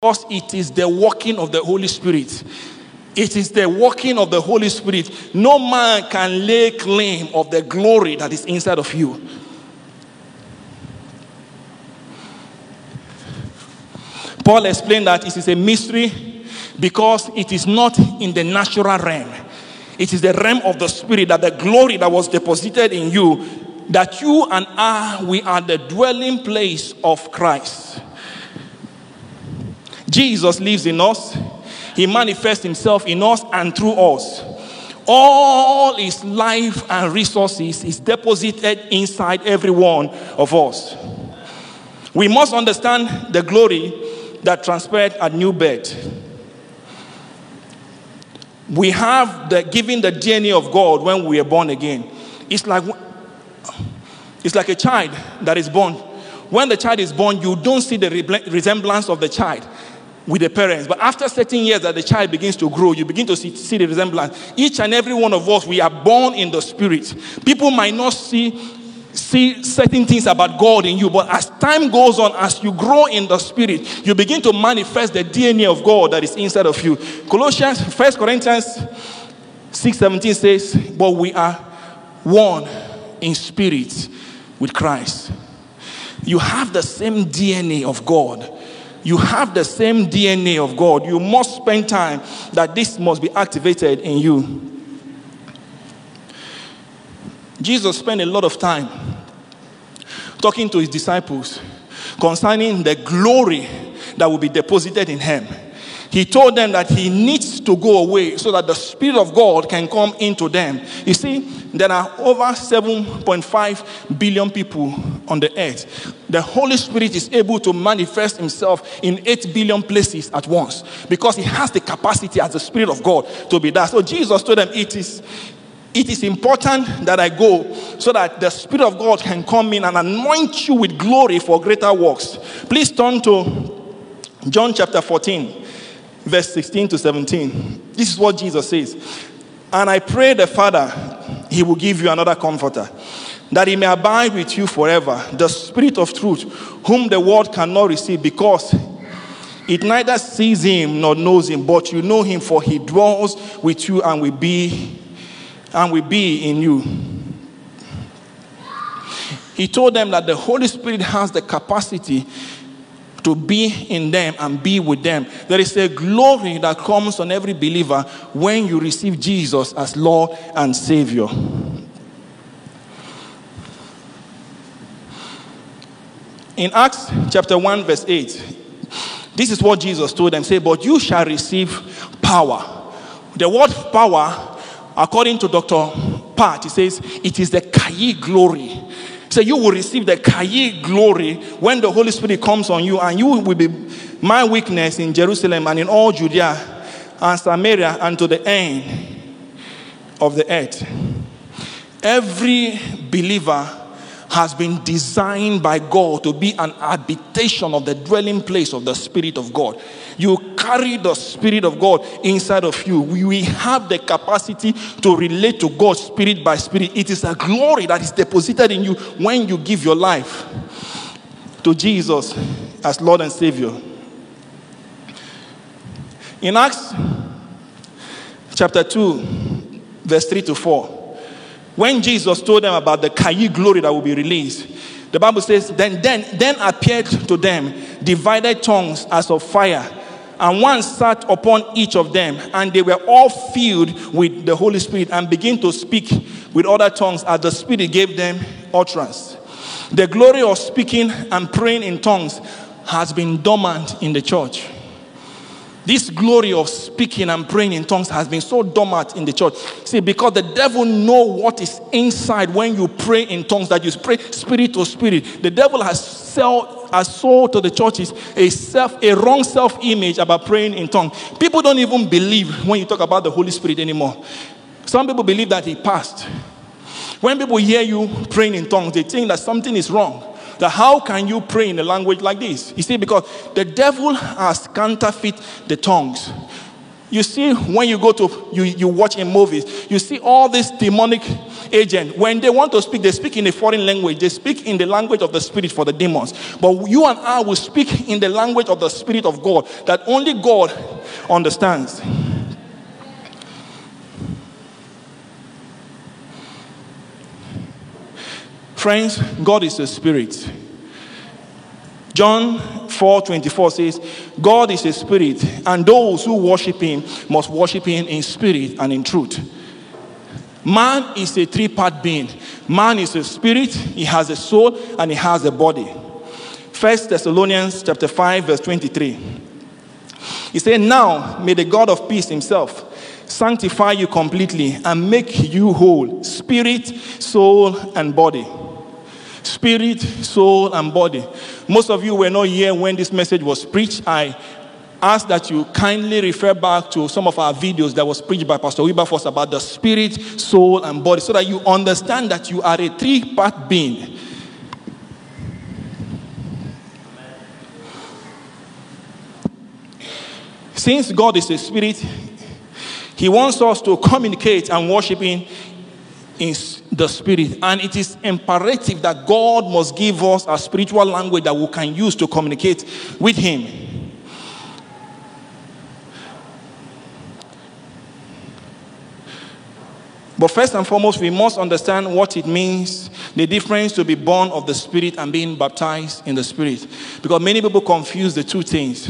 Because it is the working of the Holy Spirit. It is the working of the Holy Spirit. No man can lay claim of the glory that is inside of you. Paul explained that it is a mystery because it is not in the natural realm. It is the realm of the spirit that the glory that was deposited in you, that you and I, we are the dwelling place of Christ. Jesus lives in us. He manifests himself in us and through us. All his life and resources is deposited inside every one of us. We must understand the glory that transpired at new birth. We have the giving the DNA of God when we are born again. It's like it's like a child that is born. When the child is born, you don't see the resemblance of the child with the parents. But after certain years that the child begins to grow, you begin to see, see the resemblance. Each and every one of us, we are born in the spirit. People might not see see certain things about God in you, but as time goes on, as you grow in the spirit, you begin to manifest the DNA of God that is inside of you. Colossians, First Corinthians 6:17 says, But we are one in spirit with Christ. You have the same DNA of God. You have the same DNA of God. You must spend time that this must be activated in you. Jesus spent a lot of time talking to his disciples concerning the glory that will be deposited in him. He told them that he needs to go away so that the Spirit of God can come into them. You see, there are over 7.5 billion people on the earth. The Holy Spirit is able to manifest himself in 8 billion places at once because he has the capacity as the Spirit of God to be that. So Jesus told them, It is. It is important that I go so that the Spirit of God can come in and anoint you with glory for greater works. Please turn to John chapter 14, verse 16 to 17. This is what Jesus says. And I pray the Father, He will give you another comforter, that He may abide with you forever, the Spirit of truth, whom the world cannot receive because it neither sees Him nor knows Him, but you know Him, for He dwells with you and will be and will be in you. He told them that the Holy Spirit has the capacity to be in them and be with them. There is a glory that comes on every believer when you receive Jesus as Lord and Savior. In Acts chapter 1, verse 8, this is what Jesus told them say, But you shall receive power. The word power, according to Dr. Pat, he says, it is the Kai glory. So you will receive the Kai glory when the Holy Spirit comes on you, and you will be my witness in Jerusalem and in all Judea and Samaria and to the end of the earth. Every believer has been designed by God to be an habitation of the dwelling place of the Spirit of God. You carry the Spirit of God inside of you. We have the capacity to relate to God spirit by spirit. It is a glory that is deposited in you when you give your life to Jesus as Lord and Savior. In Acts chapter 2, verse 3 to 4, when Jesus told them about the Kai glory that will be released, the Bible says, then, then, then appeared to them divided tongues as of fire, and one sat upon each of them, and they were all filled with the Holy Spirit and began to speak with other tongues as the Spirit gave them utterance. The glory of speaking and praying in tongues has been dormant in the church. This glory of speaking and praying in tongues has been so dormant in the church. See, because the devil know what is inside when you pray in tongues, that you pray spirit to spirit. The devil has sold, has sold to the churches a self, a wrong self-image about praying in tongues. People don't even believe when you talk about the Holy Spirit anymore. Some people believe that he passed. When people hear you praying in tongues, they think that something is wrong. That how can you pray in a language like this? You see, because the devil has counterfeit the tongues. You see, when you go to you, you watch in movies, you see all these demonic agents. When they want to speak, they speak in a foreign language. They speak in the language of the spirit for the demons. But you and I will speak in the language of the spirit of God that only God understands. Friends, God is a spirit. John 4 24 says, God is a spirit, and those who worship him must worship him in spirit and in truth. Man is a three part being. Man is a spirit, he has a soul, and he has a body. First Thessalonians chapter 5, verse 23. He said, Now may the God of peace himself sanctify you completely and make you whole, spirit, soul, and body. Spirit, soul, and body. Most of you were not here when this message was preached. I ask that you kindly refer back to some of our videos that was preached by Pastor Wilberforce about the spirit, soul, and body so that you understand that you are a three part being. Since God is a spirit, He wants us to communicate and worship Him in the spirit. And it is imperative that God must give us a spiritual language that we can use to communicate with Him. But first and foremost, we must understand what it means the difference to be born of the Spirit and being baptized in the Spirit. Because many people confuse the two things.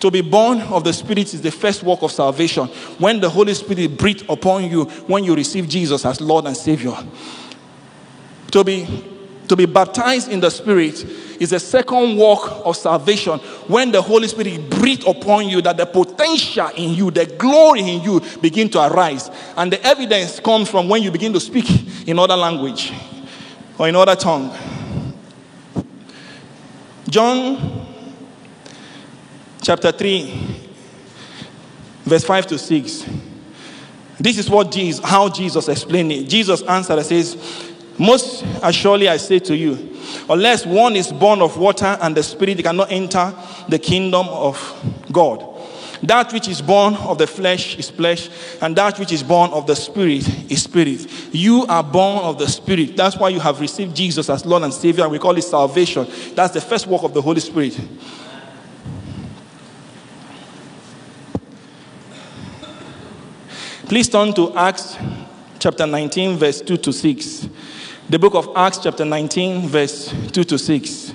To be born of the Spirit is the first work of salvation. When the Holy Spirit breathed upon you, when you receive Jesus as Lord and Savior. To be, to be baptized in the Spirit is the second work of salvation when the Holy Spirit breathed upon you that the potential in you, the glory in you begin to arise. And the evidence comes from when you begin to speak in other language or in other tongue. John chapter 3 verse 5 to 6. This is what Jesus, how Jesus explained it. Jesus answered and says, Most assuredly I say to you, unless one is born of water and the spirit, he cannot enter the kingdom of God. That which is born of the flesh is flesh, and that which is born of the spirit is spirit. You are born of the spirit. That's why you have received Jesus as Lord and Savior. We call it salvation. That's the first work of the Holy Spirit. Please turn to Acts chapter 19, verse 2 to 6. The book of Acts, chapter 19, verse 2 to 6.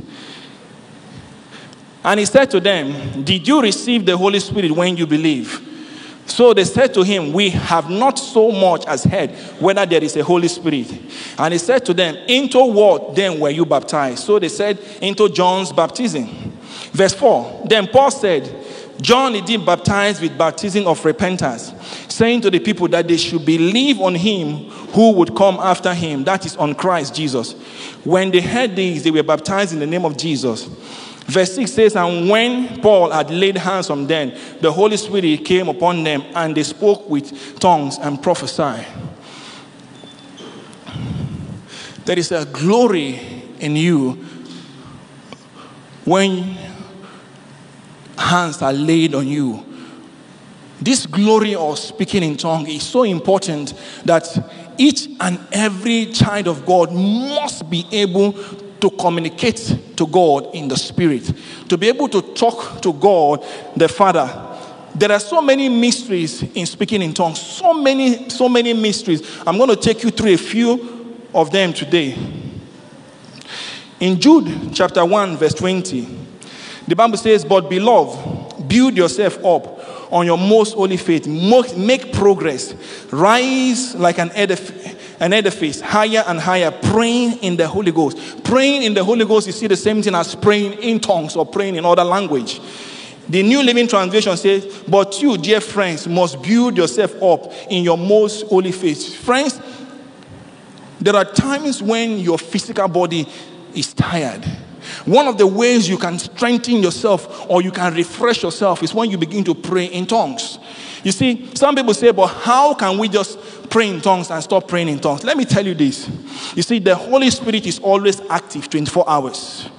And he said to them, Did you receive the Holy Spirit when you believe? So they said to him, We have not so much as heard whether there is a Holy Spirit. And he said to them, Into what then were you baptized? So they said, Into John's baptism. Verse 4 Then Paul said, John indeed baptized with baptism of repentance, saying to the people that they should believe on him who would come after him, that is, on Christ Jesus. When they heard this, they were baptized in the name of Jesus. Verse 6 says, And when Paul had laid hands on them, the Holy Spirit came upon them, and they spoke with tongues and prophesied. There is a glory in you when hands are laid on you. This glory of speaking in tongue is so important that each and every child of God must be able to communicate to God in the spirit, to be able to talk to God the Father. There are so many mysteries in speaking in tongues, so many, so many mysteries. I'm going to take you through a few of them today. In Jude chapter 1, verse 20, the Bible says, But beloved, build yourself up on your most holy faith, make progress, rise like an edifice, an edifice, higher and higher, praying in the Holy Ghost. Praying in the Holy Ghost, you see the same thing as praying in tongues or praying in other language. The New Living Translation says, But you, dear friends, must build yourself up in your most holy faith. Friends, there are times when your physical body is tired. One of the ways you can strengthen yourself or you can refresh yourself is when you begin to pray in tongues. You see, some people say, but how can we just pray in tongues and stop praying in tongues? Let me tell you this. You see, the Holy Spirit is always active 24 hours.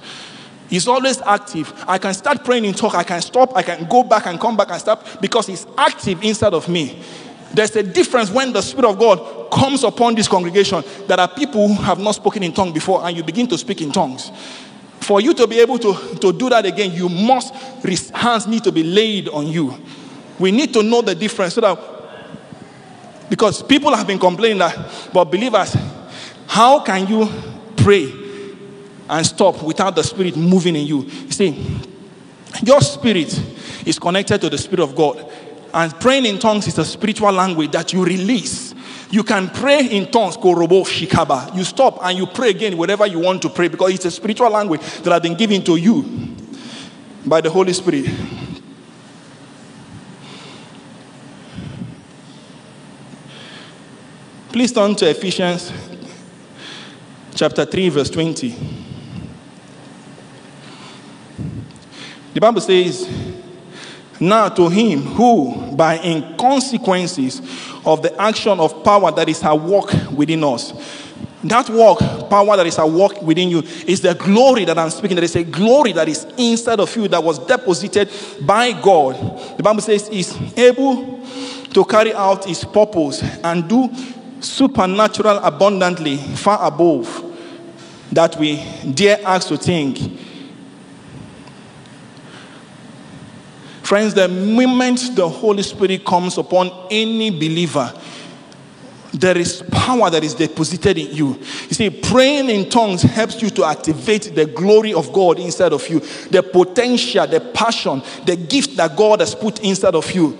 He's always active. I can start praying in tongues, I can stop, I can go back and come back and stop because He's active inside of me. There's a difference when the Spirit of God comes upon this congregation. There are people who have not spoken in tongues before, and you begin to speak in tongues. For you to be able to, to do that again, you must, hands need to be laid on you. We need to know the difference so that, because people have been complaining that, but believers, how can you pray and stop without the Spirit moving in you? You see, your spirit is connected to the Spirit of God. And praying in tongues is a spiritual language that you release. You can pray in tongues, korobo shikaba. You stop and you pray again whatever you want to pray because it's a spiritual language that has been given to you by the Holy Spirit. Please turn to Ephesians chapter 3, verse 20. The Bible says, Now to him who, by inconsequences of the action of power that is at work within us, that work, power that is at work within you, is the glory that I'm speaking. There is a glory that is inside of you that was deposited by God. The Bible says, is able to carry out his purpose and do supernatural abundantly far above that we dare ask to think. Friends, the moment the Holy Spirit comes upon any believer, there is power that is deposited in you. You see, praying in tongues helps you to activate the glory of God inside of you, the potential, the passion, the gift that God has put inside of you.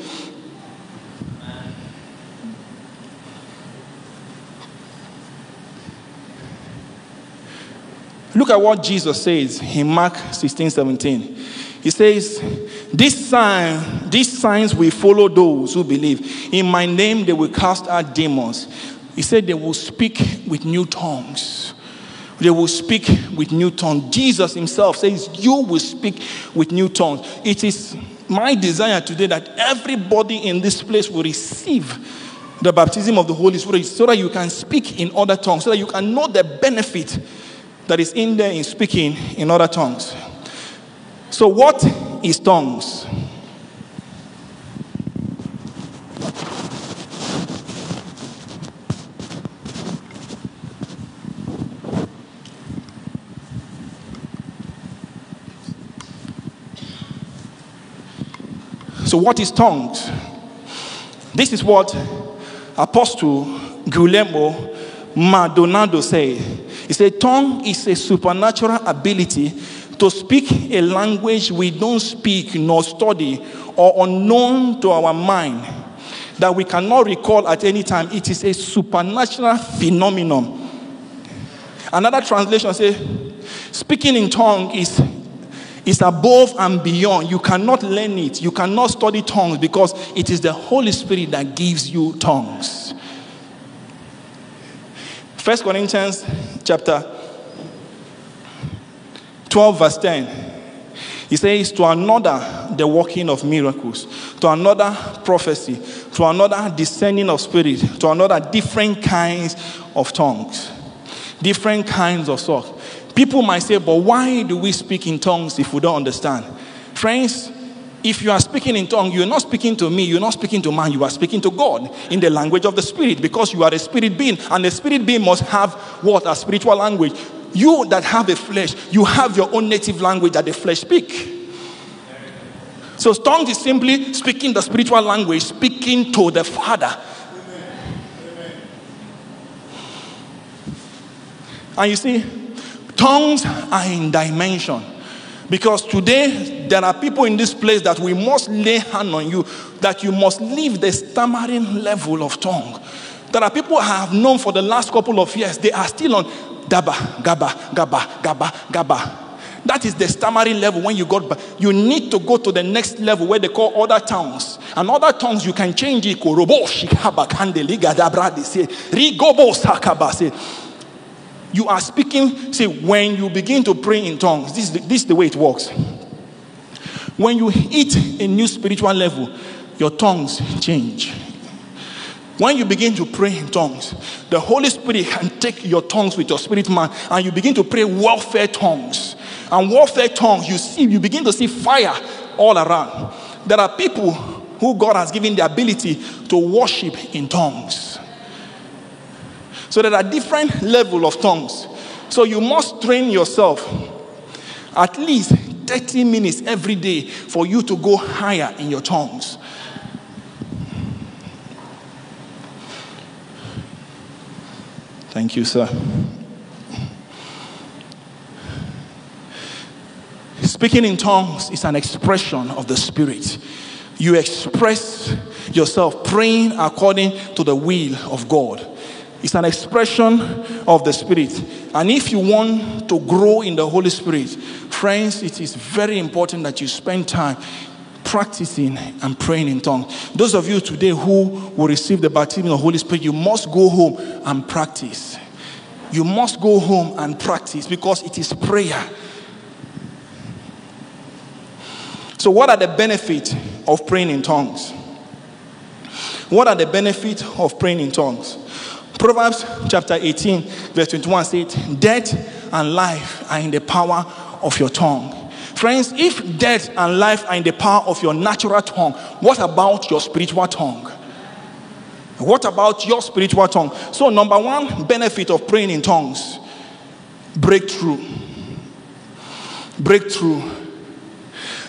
Look at what Jesus says in Mark 16 17. He says, this sign, These signs will follow those who believe. In my name, they will cast out demons. He said, They will speak with new tongues. They will speak with new tongues. Jesus himself says, You will speak with new tongues. It is my desire today that everybody in this place will receive the baptism of the Holy Spirit so that you can speak in other tongues, so that you can know the benefit that is in there in speaking in other tongues. So, what is tongues? So, what is tongues? This is what Apostle Guillermo Maldonado said. He said, Tongue is a supernatural ability to speak a language we don't speak nor study or unknown to our mind that we cannot recall at any time. It is a supernatural phenomenon. Another translation says, speaking in tongue is, is above and beyond. You cannot learn it. You cannot study tongues because it is the Holy Spirit that gives you tongues. First Corinthians chapter 12, verse 10. He says, To another, the working of miracles, to another, prophecy, to another, discerning of spirit, to another, different kinds of tongues, different kinds of talk. People might say, But why do we speak in tongues if we don't understand? Friends, if you are speaking in tongues, you're not speaking to me, you're not speaking to man, you are speaking to God in the language of the spirit because you are a spirit being, and the spirit being must have what? A spiritual language. You that have a flesh, you have your own native language that the flesh speak. So tongues is simply speaking the spiritual language, speaking to the Father. And you see, tongues are in dimension. Because today there are people in this place that we must lay hand on you, that you must leave the stammering level of tongue. There are people I have known for the last couple of years, they are still on gaba, gaba, gaba, gaba, gaba. That is the stammering level when you got back. You need to go to the next level where they call other tongues. And other tongues you can change it. You are speaking. See, when you begin to pray in tongues, this is the, this is the way it works. When you hit a new spiritual level, your tongues change. When you begin to pray in tongues, the Holy Spirit can take your tongues with your spirit man and you begin to pray warfare tongues. And warfare tongues, you see, you begin to see fire all around. There are people who God has given the ability to worship in tongues. So there are different level of tongues. So you must train yourself at least 30 minutes every day for you to go higher in your tongues. Thank you, sir. Speaking in tongues is an expression of the Spirit. You express yourself praying according to the will of God. It's an expression of the Spirit. And if you want to grow in the Holy Spirit, friends, it is very important that you spend time practicing and praying in tongues. Those of you today who will receive the baptism of the Holy Spirit, you must go home and practice. You must go home and practice because it is prayer. So, what are the benefits of praying in tongues? What are the benefits of praying in tongues? Proverbs chapter 18, verse 21 says, Death and life are in the power of your tongue. Friends, if death and life are in the power of your natural tongue, what about your spiritual tongue? What about your spiritual tongue? So, number one benefit of praying in tongues breakthrough. Breakthrough.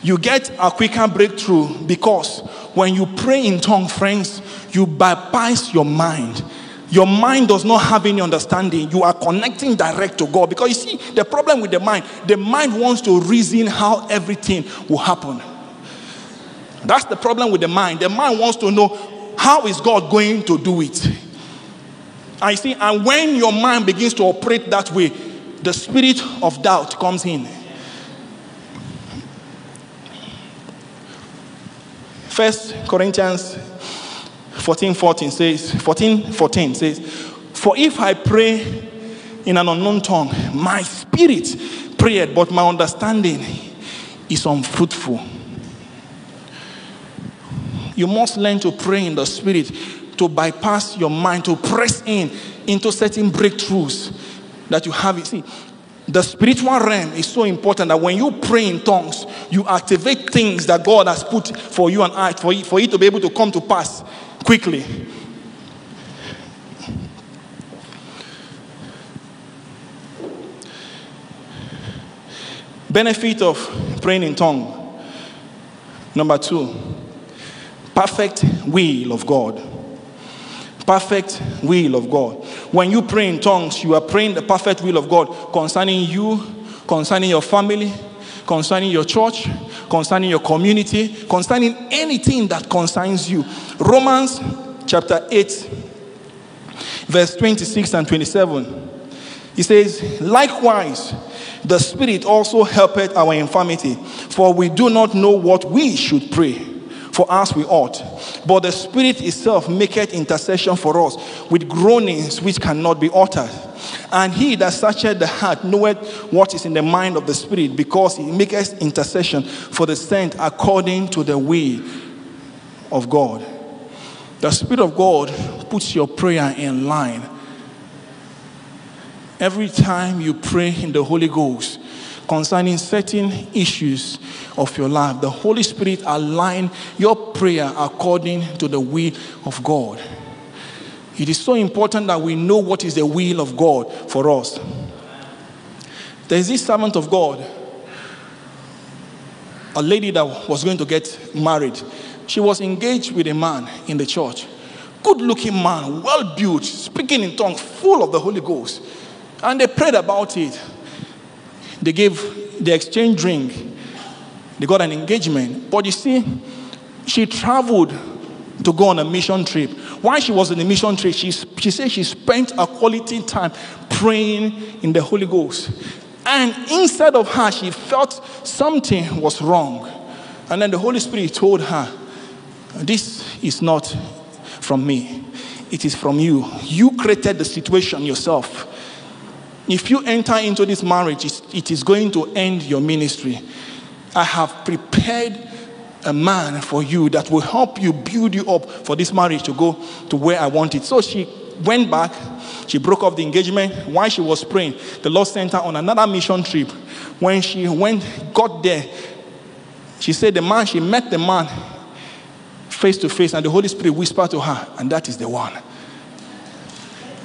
You get a quicker breakthrough because when you pray in tongue, friends, you bypass your mind. Your mind does not have any understanding. You are connecting direct to God. Because you see, the problem with the mind, the mind wants to reason how everything will happen. That's the problem with the mind. The mind wants to know how is God going to do it. I see, and when your mind begins to operate that way, the spirit of doubt comes in. First Corinthians 14 14 says, 14 14 says, For if I pray in an unknown tongue, my spirit prayed, but my understanding is unfruitful. You must learn to pray in the spirit to bypass your mind, to press in into certain breakthroughs that you have. You see, the spiritual realm is so important that when you pray in tongues, you activate things that God has put for you and I, for it, for it to be able to come to pass quickly. Benefit of praying in tongue. Number two, perfect will of God. Perfect will of God. When you pray in tongues, you are praying the perfect will of God concerning you, concerning your family, concerning your church, concerning your community, concerning anything that concerns you. Romans chapter 8, verse 26 and 27. He says, Likewise, the Spirit also helpeth our infirmity, for we do not know what we should pray for as we ought. But the Spirit itself maketh intercession for us with groanings which cannot be uttered. And he that searcheth the heart knoweth what is in the mind of the Spirit, because he maketh intercession for the saint according to the will of God. The Spirit of God puts your prayer in line. Every time you pray in the Holy Ghost concerning certain issues of your life, the Holy Spirit align your prayer according to the will of God. It is so important that we know what is the will of God for us. There is this servant of God, a lady that was going to get married. She was engaged with a man in the church. Good looking man, well built, speaking in tongues, full of the Holy Ghost. And they prayed about it. They gave, the exchange drink. They got an engagement. But you see, she traveled to go on a mission trip. While she was on a mission trip, she, she said she spent a quality time praying in the Holy Ghost. And inside of her, she felt something was wrong. And then the Holy Spirit told her, This is not from me, it is from you. You created the situation yourself. If you enter into this marriage, it's- going to end your ministry. I have prepared a man for you that will help you build you up for this marriage to go to where I want it. So she went back, she broke off the engagement. While she was praying, the Lord sent her on another mission trip. When she went, got there, she said the man, she met the man face to face, and the Holy Spirit whispered to her, and that is the one.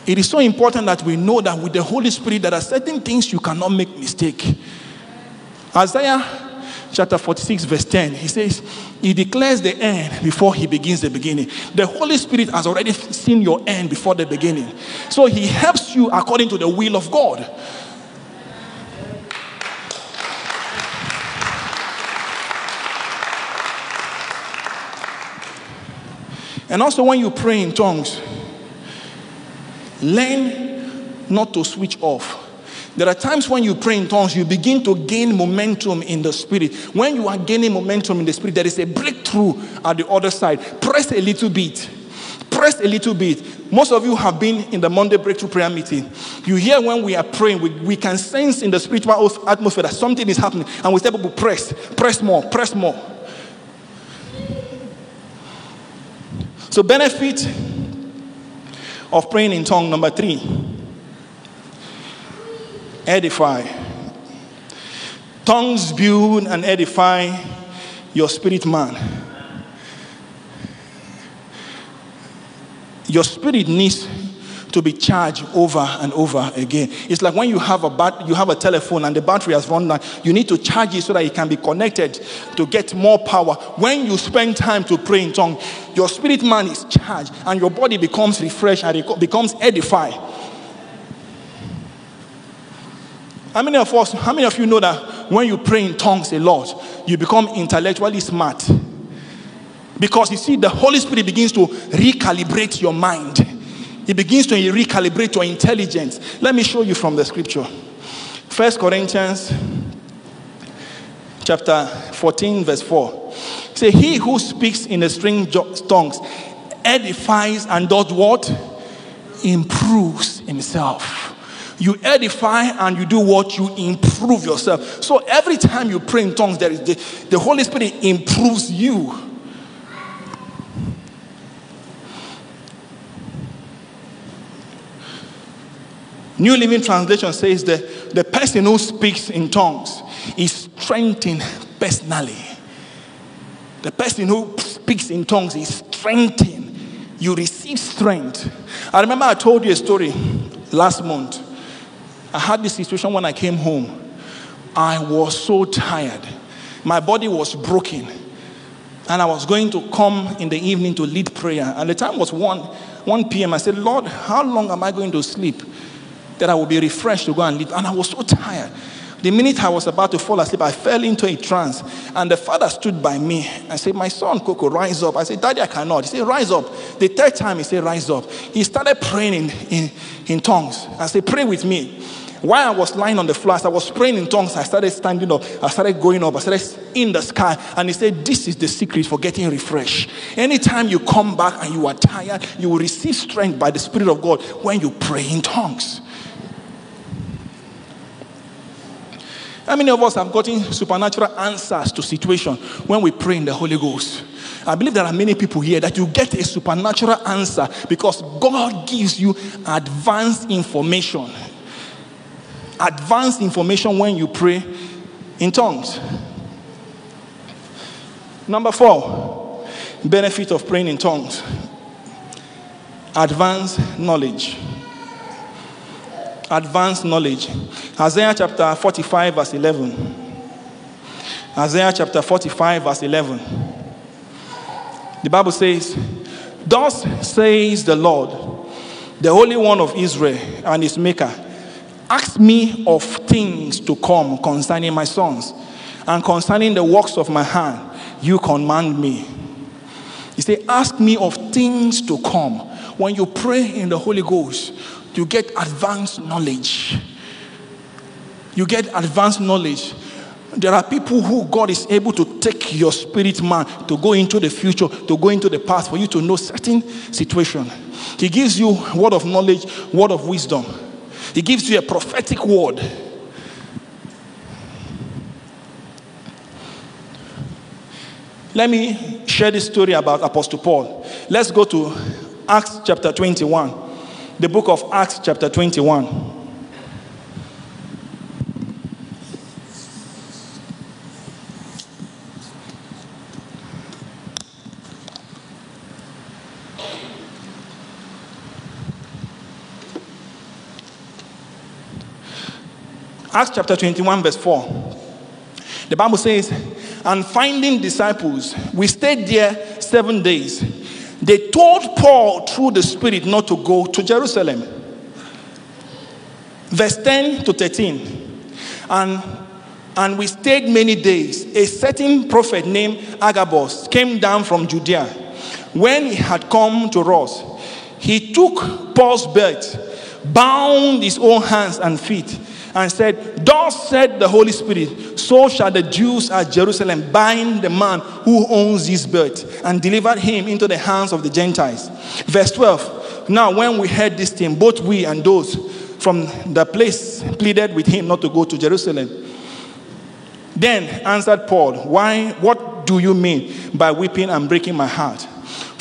It is so important that we know that with the Holy Spirit, there are certain things you cannot make mistake. Isaiah chapter 46, verse 10, he says, He declares the end before he begins the beginning. The Holy Spirit has already seen your end before the beginning. So he helps you according to the will of God. And also, when you pray in tongues, learn not to switch off. There are times when you pray in tongues, you begin to gain momentum in the spirit. When you are gaining momentum in the spirit, there is a breakthrough at the other side. Press a little bit. Press a little bit. Most of you have been in the Monday breakthrough prayer meeting. You hear when we are praying, we, we can sense in the spiritual atmosphere that something is happening, and we tell people, press, press more, press more. So, benefit of praying in tongue number three edify. Tongues build and edify your spirit man. Your spirit needs to be charged over and over again. It's like when you have a bat- you have a telephone and the battery has run down, you need to charge it so that it can be connected to get more power. When you spend time to pray in tongue, your spirit man is charged and your body becomes refreshed and it becomes edified. How many of us, how many of you know that when you pray in tongues a lot, you become intellectually smart? Because you see, the Holy Spirit begins to recalibrate your mind. It begins to recalibrate your intelligence. Let me show you from the scripture. First Corinthians chapter 14, verse 4. Say, he who speaks in a strange tongues edifies and does what? Improves himself. You edify and you do what? You improve yourself. So every time you pray in tongues, there is the, the Holy Spirit improves you. New Living Translation says that the person who speaks in tongues is strengthened personally. The person who speaks in tongues is strengthened. You receive strength. I remember I told you a story last month. I had this situation when I came home. I was so tired. My body was broken. And I was going to come in the evening to lead prayer. And the time was 1, 1 p.m. I said, Lord, how long am I going to sleep? That I will be refreshed to go and lead. And I was so tired. The minute I was about to fall asleep, I fell into a trance. And the father stood by me and said, My son, Coco, rise up. I said, Daddy, I cannot. He said, Rise up. The third time, he said, Rise up. He started praying in, in, in tongues. I said, Pray with me. While I was lying on the floor, as I was praying in tongues, I started standing up. I started going up. I started in the sky. And he said, This is the secret for getting refreshed. Anytime you come back and you are tired, you will receive strength by the Spirit of God when you pray in tongues. How many of us have gotten supernatural answers to situations when we pray in the Holy Ghost? I believe there are many people here that you get a supernatural answer because God gives you advanced information. Advanced information when you pray in tongues. Number four, benefit of praying in tongues. Advanced knowledge advanced knowledge. Isaiah chapter 45, verse 11. Isaiah chapter 45, verse 11. The Bible says, Thus says the Lord, the Holy One of Israel and his Maker, Ask me of things to come concerning my sons, and concerning the works of my hand, you command me. He said, Ask me of things to come. When you pray in the Holy Ghost, you get advanced knowledge. You get advanced knowledge. There are people who God is able to take your spirit man to go into the future, to go into the past for you to know certain situation. He gives you word of knowledge, word of wisdom. He gives you a prophetic word. Let me share this story about Apostle Paul. Let's go to Acts chapter 21. The book of Acts chapter 21. Acts chapter 21, verse 4. The Bible says, and finding disciples, we stayed there seven days. They told Paul through the Spirit not to go to Jerusalem. Verse 10 to 13. And, and we stayed many days. A certain prophet named Agabus came down from Judea. When he had come to us, he took Paul's belt, bound his own hands and feet, and said, Thus said the Holy Spirit, so shall the Jews at Jerusalem bind the man who owns this belt and deliver him into the hands of the Gentiles. Verse 12. Now, when we heard this thing, both we and those from the place pleaded with him not to go to Jerusalem. Then answered Paul, Why, what do you mean by weeping and breaking my heart?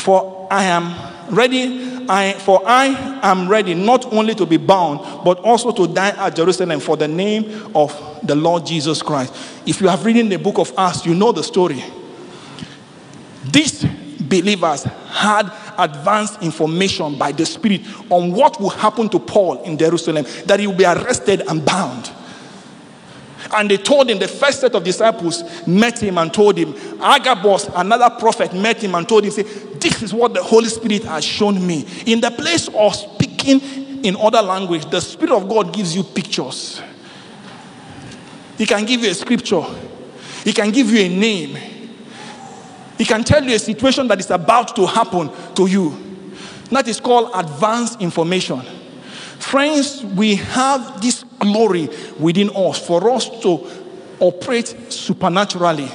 For I am ready, I, for I am ready not only to be bound, but also to die at Jerusalem for the name of the Lord Jesus Christ. If you have read in the book of Acts, you know the story. These believers had advanced information by the Spirit on what will happen to Paul in Jerusalem, that he will be arrested and bound. And they told him, the first set of disciples met him and told him, Agabus, another prophet, met him and told him, say, This is what the Holy Spirit has shown me. In the place of speaking in other language, the Spirit of God gives you pictures. He can give you a scripture, He can give you a name, He can tell you a situation that is about to happen to you. That is called advanced information. Friends, we have this glory within us for us to operate supernaturally.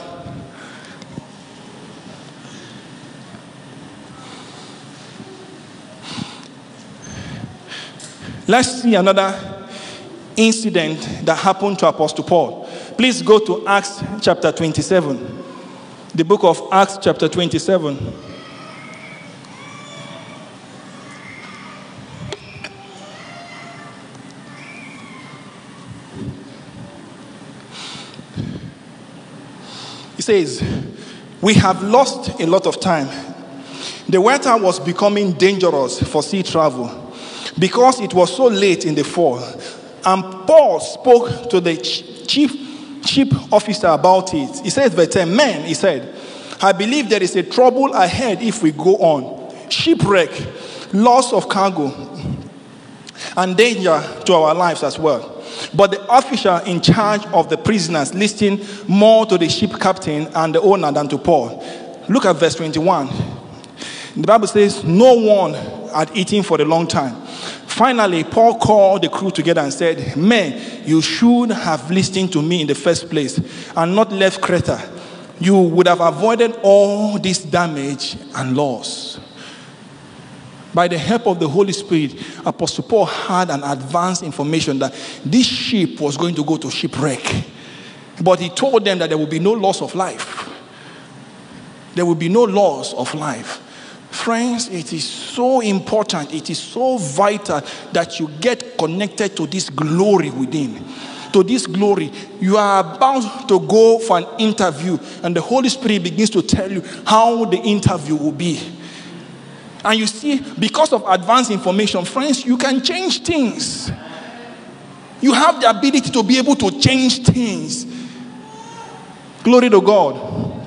Let's see another incident that happened to Apostle Paul. Please go to Acts chapter 27. The book of Acts chapter 27. Says, We have lost a lot of time. The weather was becoming dangerous for sea travel because it was so late in the fall. And Paul spoke to the ch- chief officer about it. He says, verse 10, Men, he said, I believe there is a trouble ahead if we go on. Shipwreck, loss of cargo, and danger to our lives as well. But the officer in charge of the prisoners listened more to the ship captain and the owner than to Paul. Look at verse 21. The Bible says, No one had eaten for a long time. Finally, Paul called the crew together and said, Men, you should have listened to me in the first place and not left Crete. You would have avoided all this damage and loss. By the help of the Holy Spirit, Apostle Paul had an advanced information that this ship was going to go to shipwreck. But he told them that there will be no loss of life. There will be no loss of life. Friends, it is so important, it is so vital that you get connected to this glory within. To this glory, you are about to go for an interview, and the Holy Spirit begins to tell you how the interview will be. And you see, because of advanced information, friends, you can change things. You have the ability to be able to change things. Glory to God.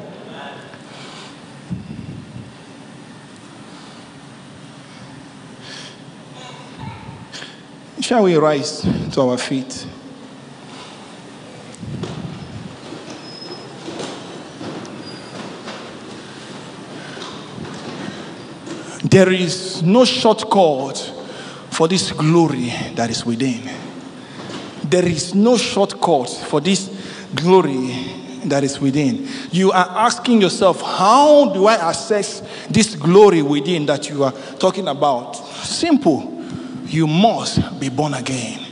Shall we rise to our feet? There is no shortcut for this glory that is within. There is no shortcut for this glory that is within. You are asking yourself, how do I access this glory within that you are talking about? Simple. You must be born again.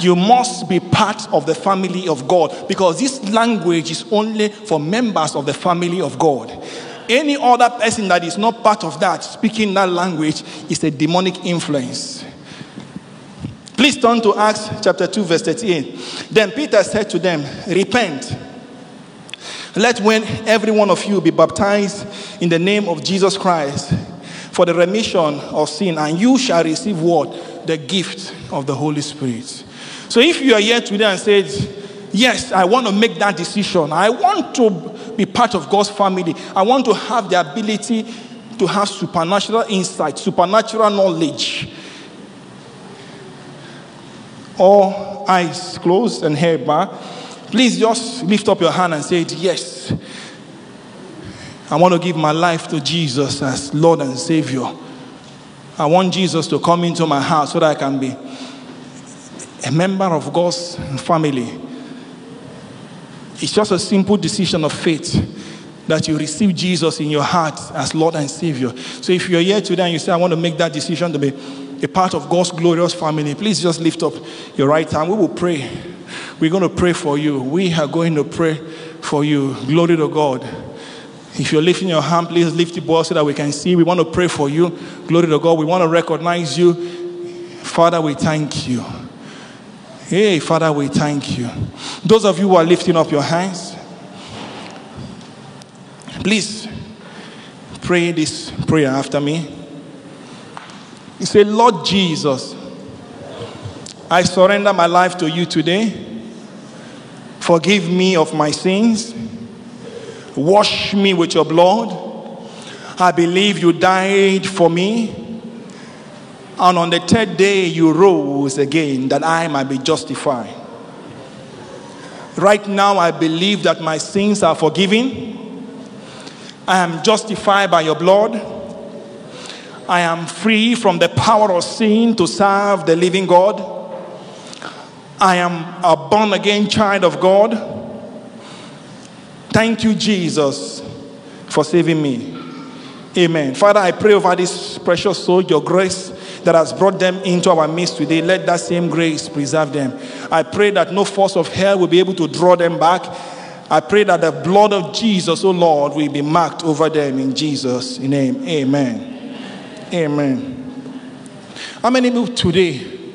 You must be part of the family of God because this language is only for members of the family of God. Any other person that is not part of that, speaking that language, is a demonic influence. Please turn to Acts chapter 2, verse 38. Then Peter said to them, Repent. Let when every one of you be baptized in the name of Jesus Christ for the remission of sin, and you shall receive what? The gift of the Holy Spirit. So if you are here today and said, Yes, I want to make that decision. I want to be part of God's family. I want to have the ability to have supernatural insight, supernatural knowledge. All eyes closed and hair back. Please just lift up your hand and say, Yes, I want to give my life to Jesus as Lord and Savior. I want Jesus to come into my heart so that I can be a member of God's family. It's just a simple decision of faith that you receive Jesus in your heart as Lord and Savior. So if you're here today and you say, I want to make that decision to be a part of God's glorious family, please just lift up your right hand. We will pray. We're going to pray for you. We are going to pray for you. Glory to God. If you're lifting your hand, please lift it up so that we can see. We want to pray for you. Glory to God. We want to recognize you. Father, we thank you. Hey, Father, we thank you. Those of you who are lifting up your hands, please pray this prayer after me. You say, Lord Jesus, I surrender my life to you today. Forgive me of my sins. Wash me with your blood. I believe you died for me. And on the third day, you rose again that I might be justified. Right now, I believe that my sins are forgiven. I am justified by your blood. I am free from the power of sin to serve the living God. I am a born again child of God. Thank you, Jesus, for saving me. Amen. Father, I pray over this precious soul, your grace that has brought them into our midst today. Let that same grace preserve them. I pray that no force of hell will be able to draw them back. I pray that the blood of Jesus, oh Lord, will be marked over them in Jesus' name. Amen. Amen. How many people today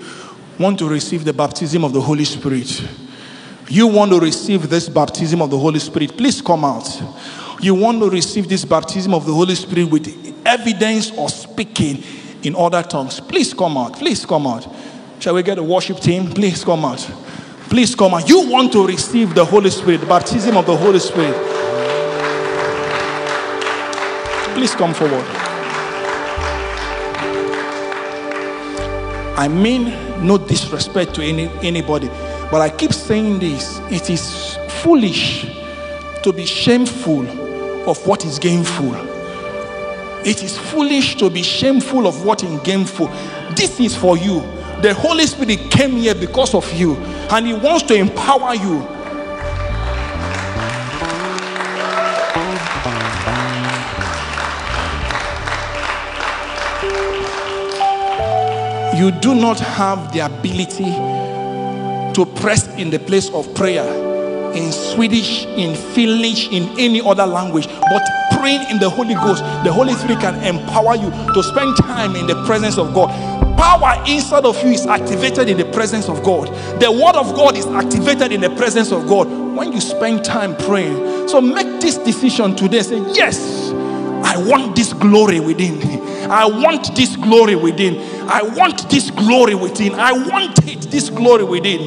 want to receive the baptism of the Holy Spirit? You want to receive this baptism of the Holy Spirit? Please come out. You want to receive this baptism of the Holy Spirit with evidence of speaking in other tongues? Please come out. Please come out. Shall we get a worship team? Please come out. Please come out. You want to receive the Holy Spirit, the baptism of the Holy Spirit. Please come forward. I mean no disrespect to any, anybody, but I keep saying this. It is foolish to be shameful of what is gainful. It is foolish to be shameful of what is gainful. This is for you. The Holy Spirit came here because of you, and He wants to empower you. You do not have the ability to press in the place of prayer in Swedish, in Finnish, in any other language, but praying in the Holy Ghost, the Holy Spirit can empower you to spend time in the presence of God. Power inside of you is activated in the presence of God. The Word of God is activated in the presence of God when you spend time praying. So make this decision today. Say, Yes, I want this glory within me. I want this glory within. I want this glory within. I want it, this glory within.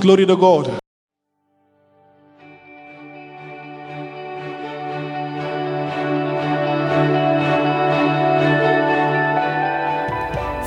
Glory to God.